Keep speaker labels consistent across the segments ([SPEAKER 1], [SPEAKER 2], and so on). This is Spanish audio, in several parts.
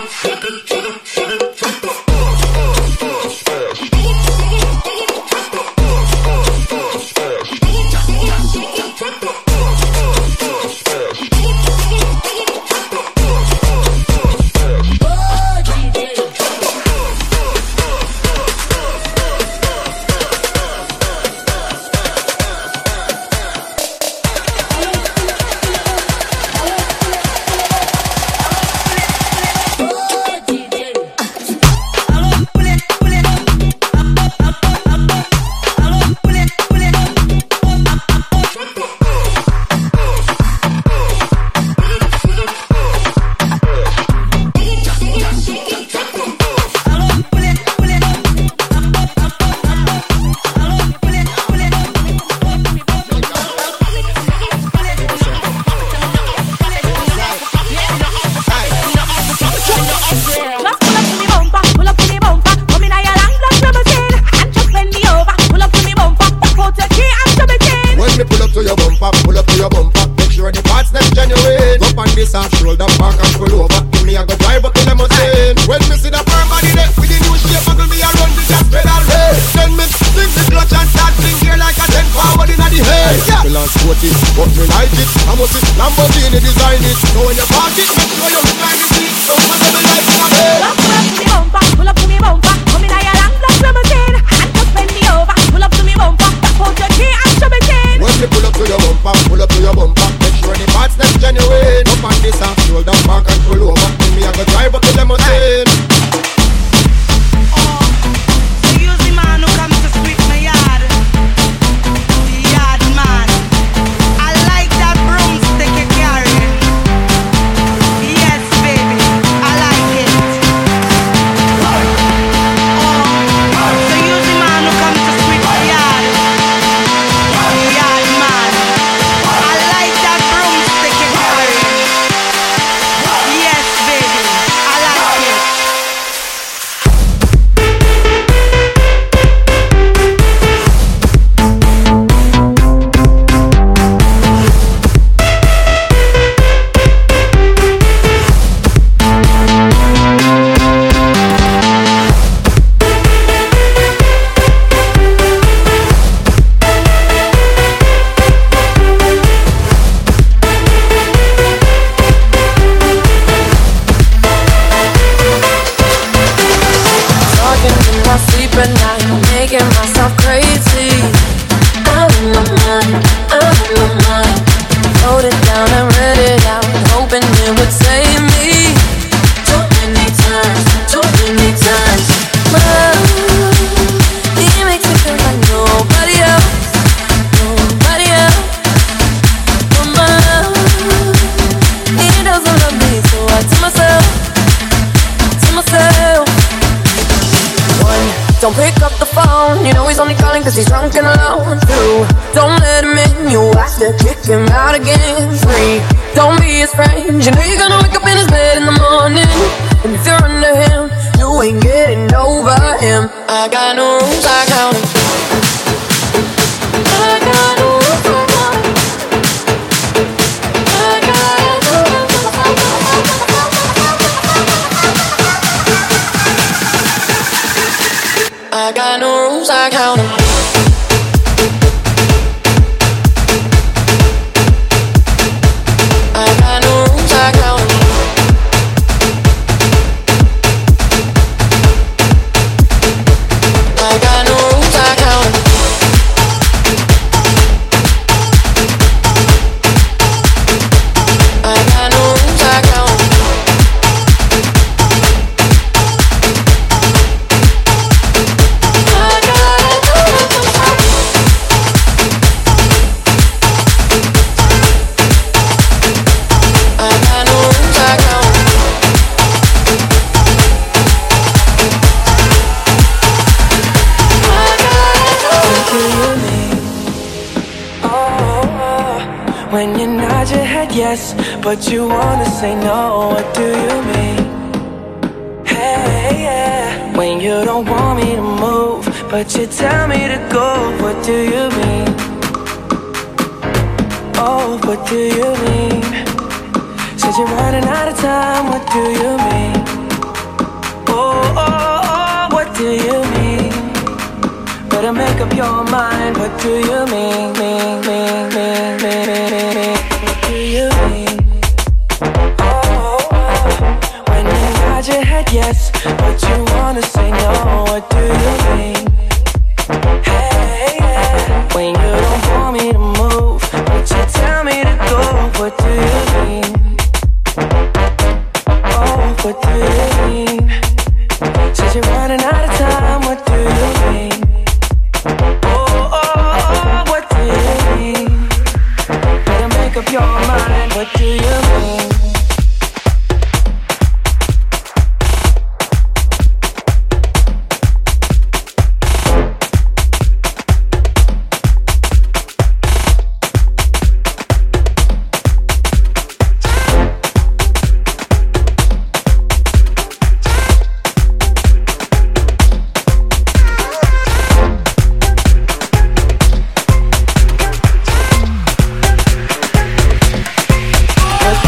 [SPEAKER 1] Oh. Lamborghini design it. So when you park it, make sure you I got no rules, I count them. When you nod your head yes, but you wanna say no, what do you mean? Hey, yeah. When you don't want me to move, but you tell me to go, what do you mean? Oh, what do you mean? Said you're running out of time, what do you mean? Oh, oh, oh, what do you mean? Better make up your mind. What do you mean? mean,
[SPEAKER 2] mean, mean, mean, mean, mean? What do you mean? Oh, oh, oh.
[SPEAKER 3] when you nod your head yes, but you wanna say no. What do you mean? Hey.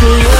[SPEAKER 3] to you.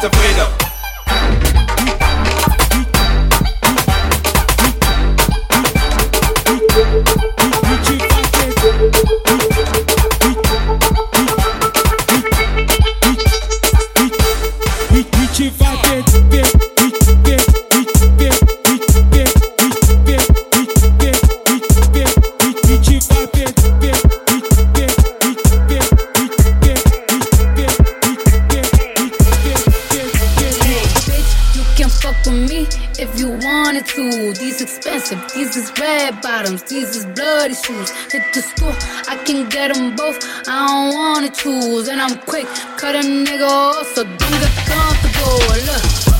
[SPEAKER 3] The près try to nigga, so don't get comfortable. Look.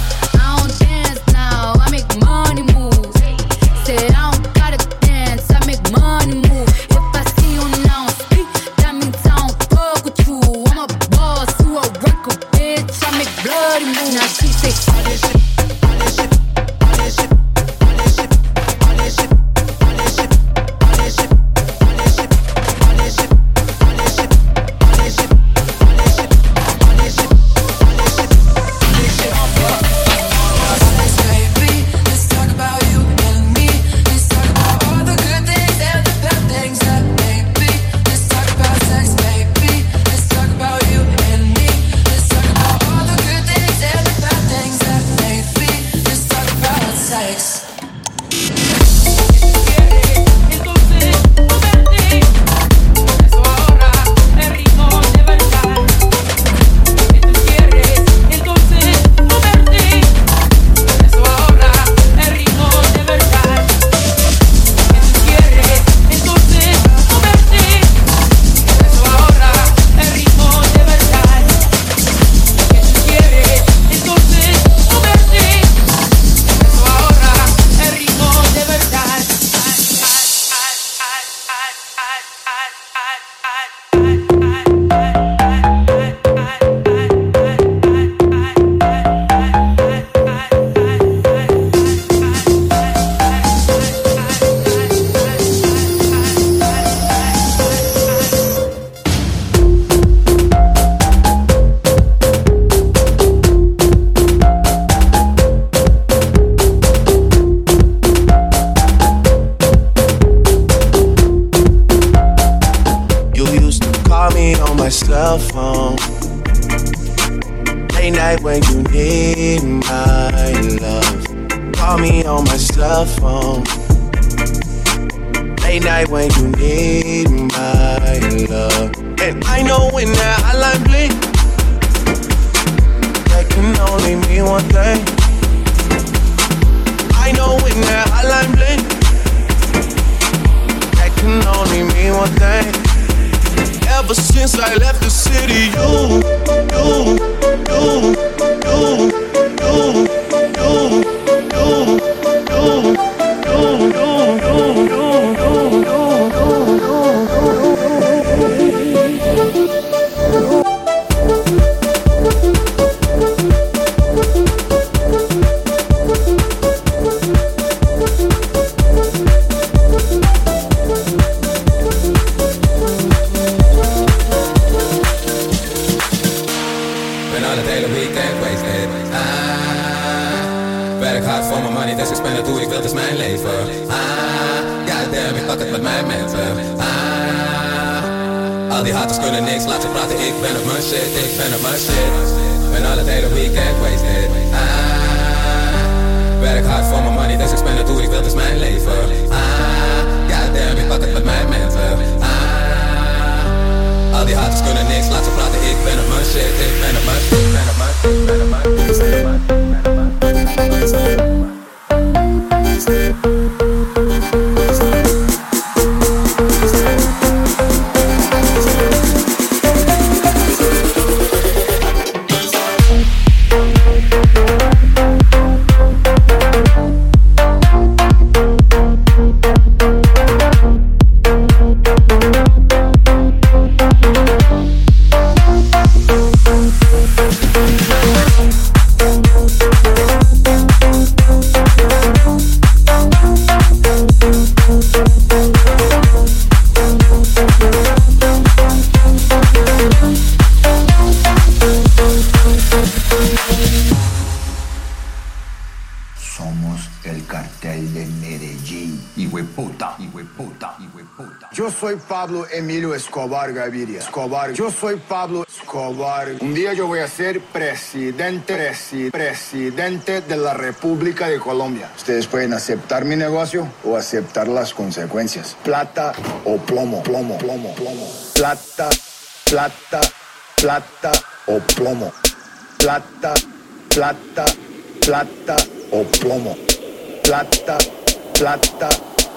[SPEAKER 3] Thing. Ever since I left the city, you, you, you, you, al die haters kunnen niks. Laten praten Ik ben op mijn shit, ik ben op mijn shit
[SPEAKER 4] Ben al het hele weekend wasted. Ah, Werk hard voor mijn money, dus ik spend het hoe ik wil, is mijn leven. Ah, Goddamn, ik pak het met mijn mensen. Ah, Al die haters kunnen niks. Laten praten Ik ben op mijn shit, ik ben op mijn shit
[SPEAKER 5] Escobar Gaviria. Escobar, yo soy Pablo Escobar. Un día yo voy a ser presidente, presidente de la República de Colombia. Ustedes pueden aceptar mi negocio o aceptar las consecuencias. Plata o plomo, plomo, plomo, plomo. Plata, plata, plata o plomo. Plata, plata, plata o plomo. Plata, plata,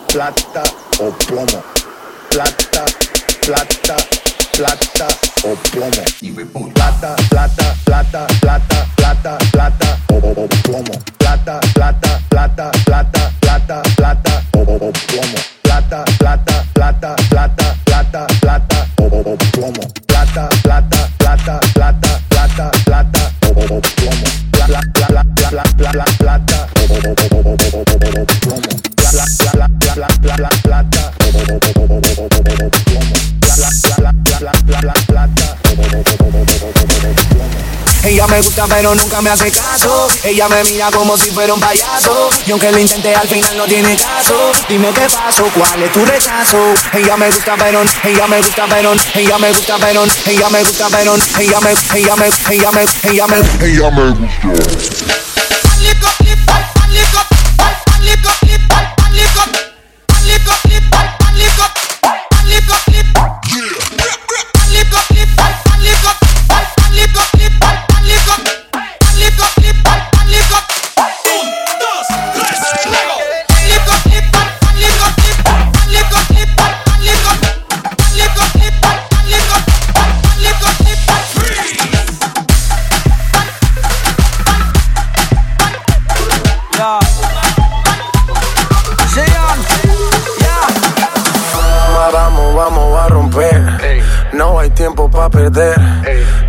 [SPEAKER 5] plata o plomo. Plata, plata, plata o plomo. Y plata, plata, plata, plata, plata, plata o, o, o plomo. Plata, plata, plata, plata, plata, plata o, o, o plomo. Plata, plata, plata, plata, plata, plata o, o, o plomo. Plata, plata, plata, plata, plata, plata o, o, o plomo. Plata, plata, plata, plata, plata o, o, o, o, o, o, o plomo.
[SPEAKER 1] Ella me gusta pero nunca me hace caso. Ella me mira como si fuera un payaso. Y aunque lo intenté al final no tiene caso. Dime qué pasó, cuál es tu rechazo. Ella me gusta pero, ella me gusta pero Ella me gusta pero, ella me gusta pero Ella me, ella me, ella me, ella me. Ella me gusta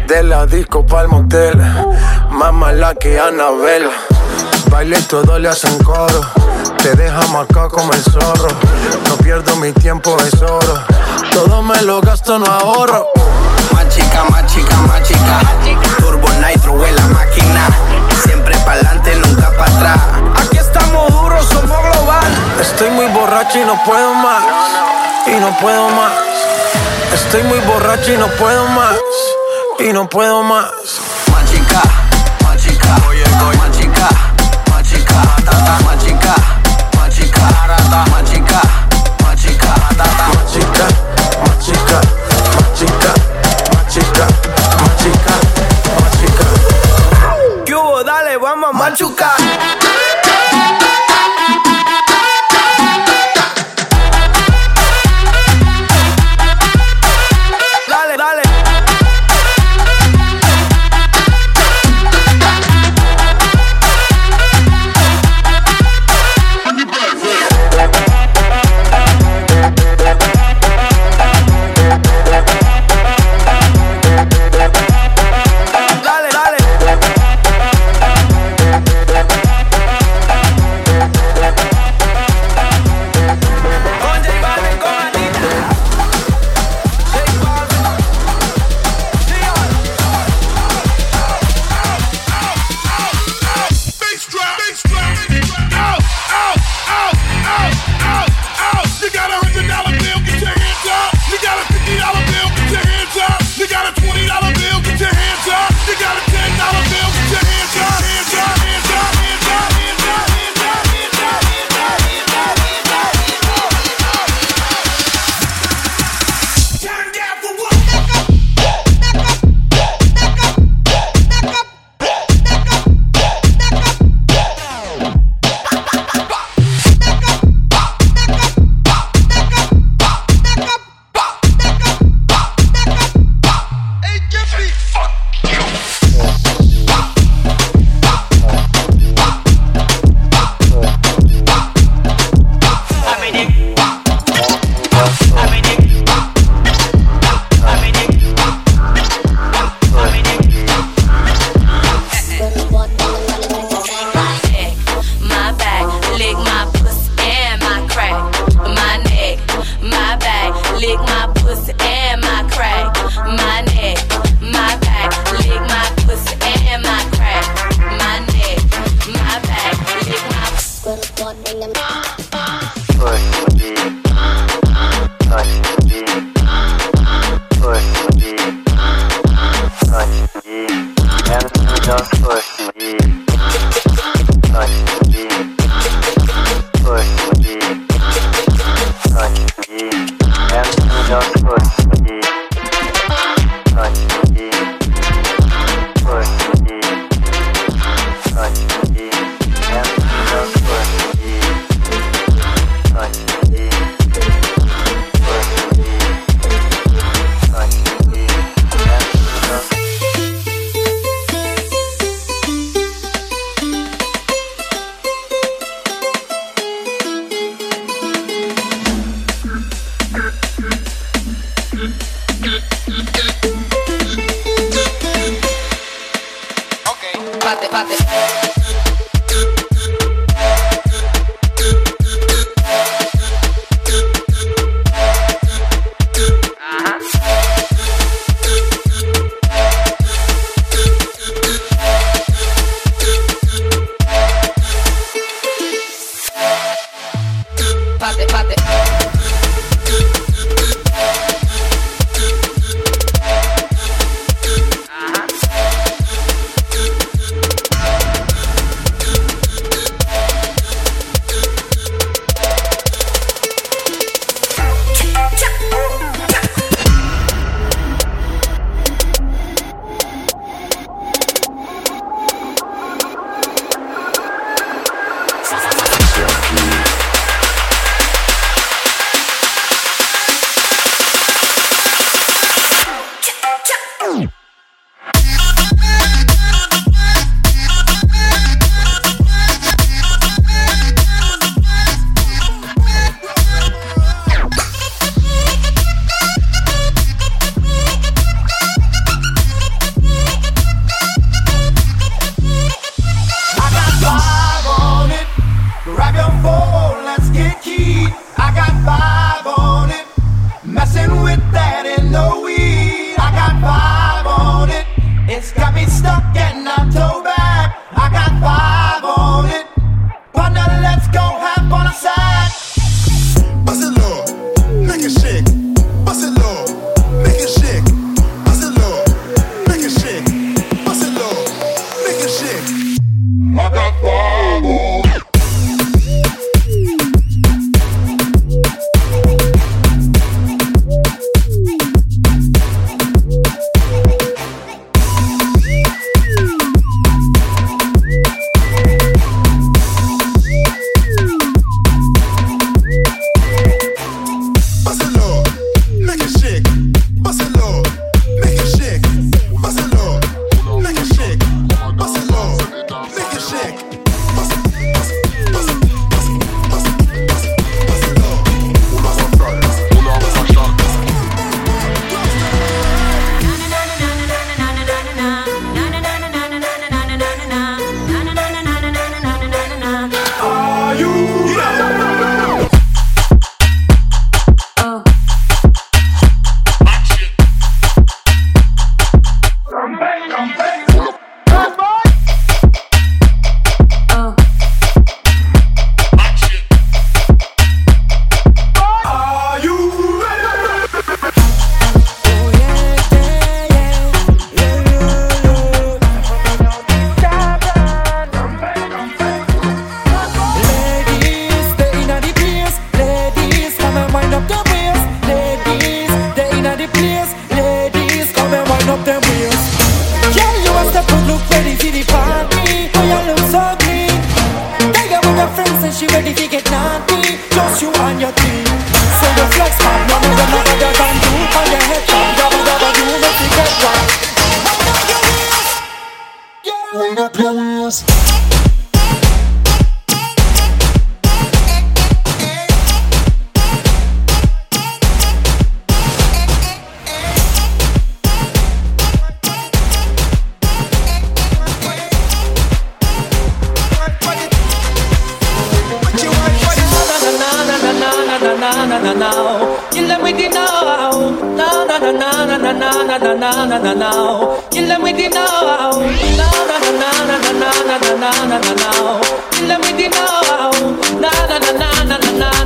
[SPEAKER 4] De la disco pa'l motel, más mala que Anabel. Baile y todo le hacen coro. Te deja marcado como el zorro. No pierdo mi tiempo, es oro. Todo me lo gasto, no ahorro.
[SPEAKER 6] Más chica, más chica, más chica. Turbo Nitro en la máquina. Siempre pa'lante, nunca para atrás.
[SPEAKER 1] Aquí estamos duros, somos global.
[SPEAKER 4] Estoy muy borracho y no puedo más. Y no puedo más. Estoy muy borracho y no puedo más. Y no puedo más.
[SPEAKER 6] Machica, machica, oye, machica, machica, tata, machica, machica, rata, machica, machica, tata,
[SPEAKER 4] machica,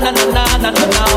[SPEAKER 7] na na na na na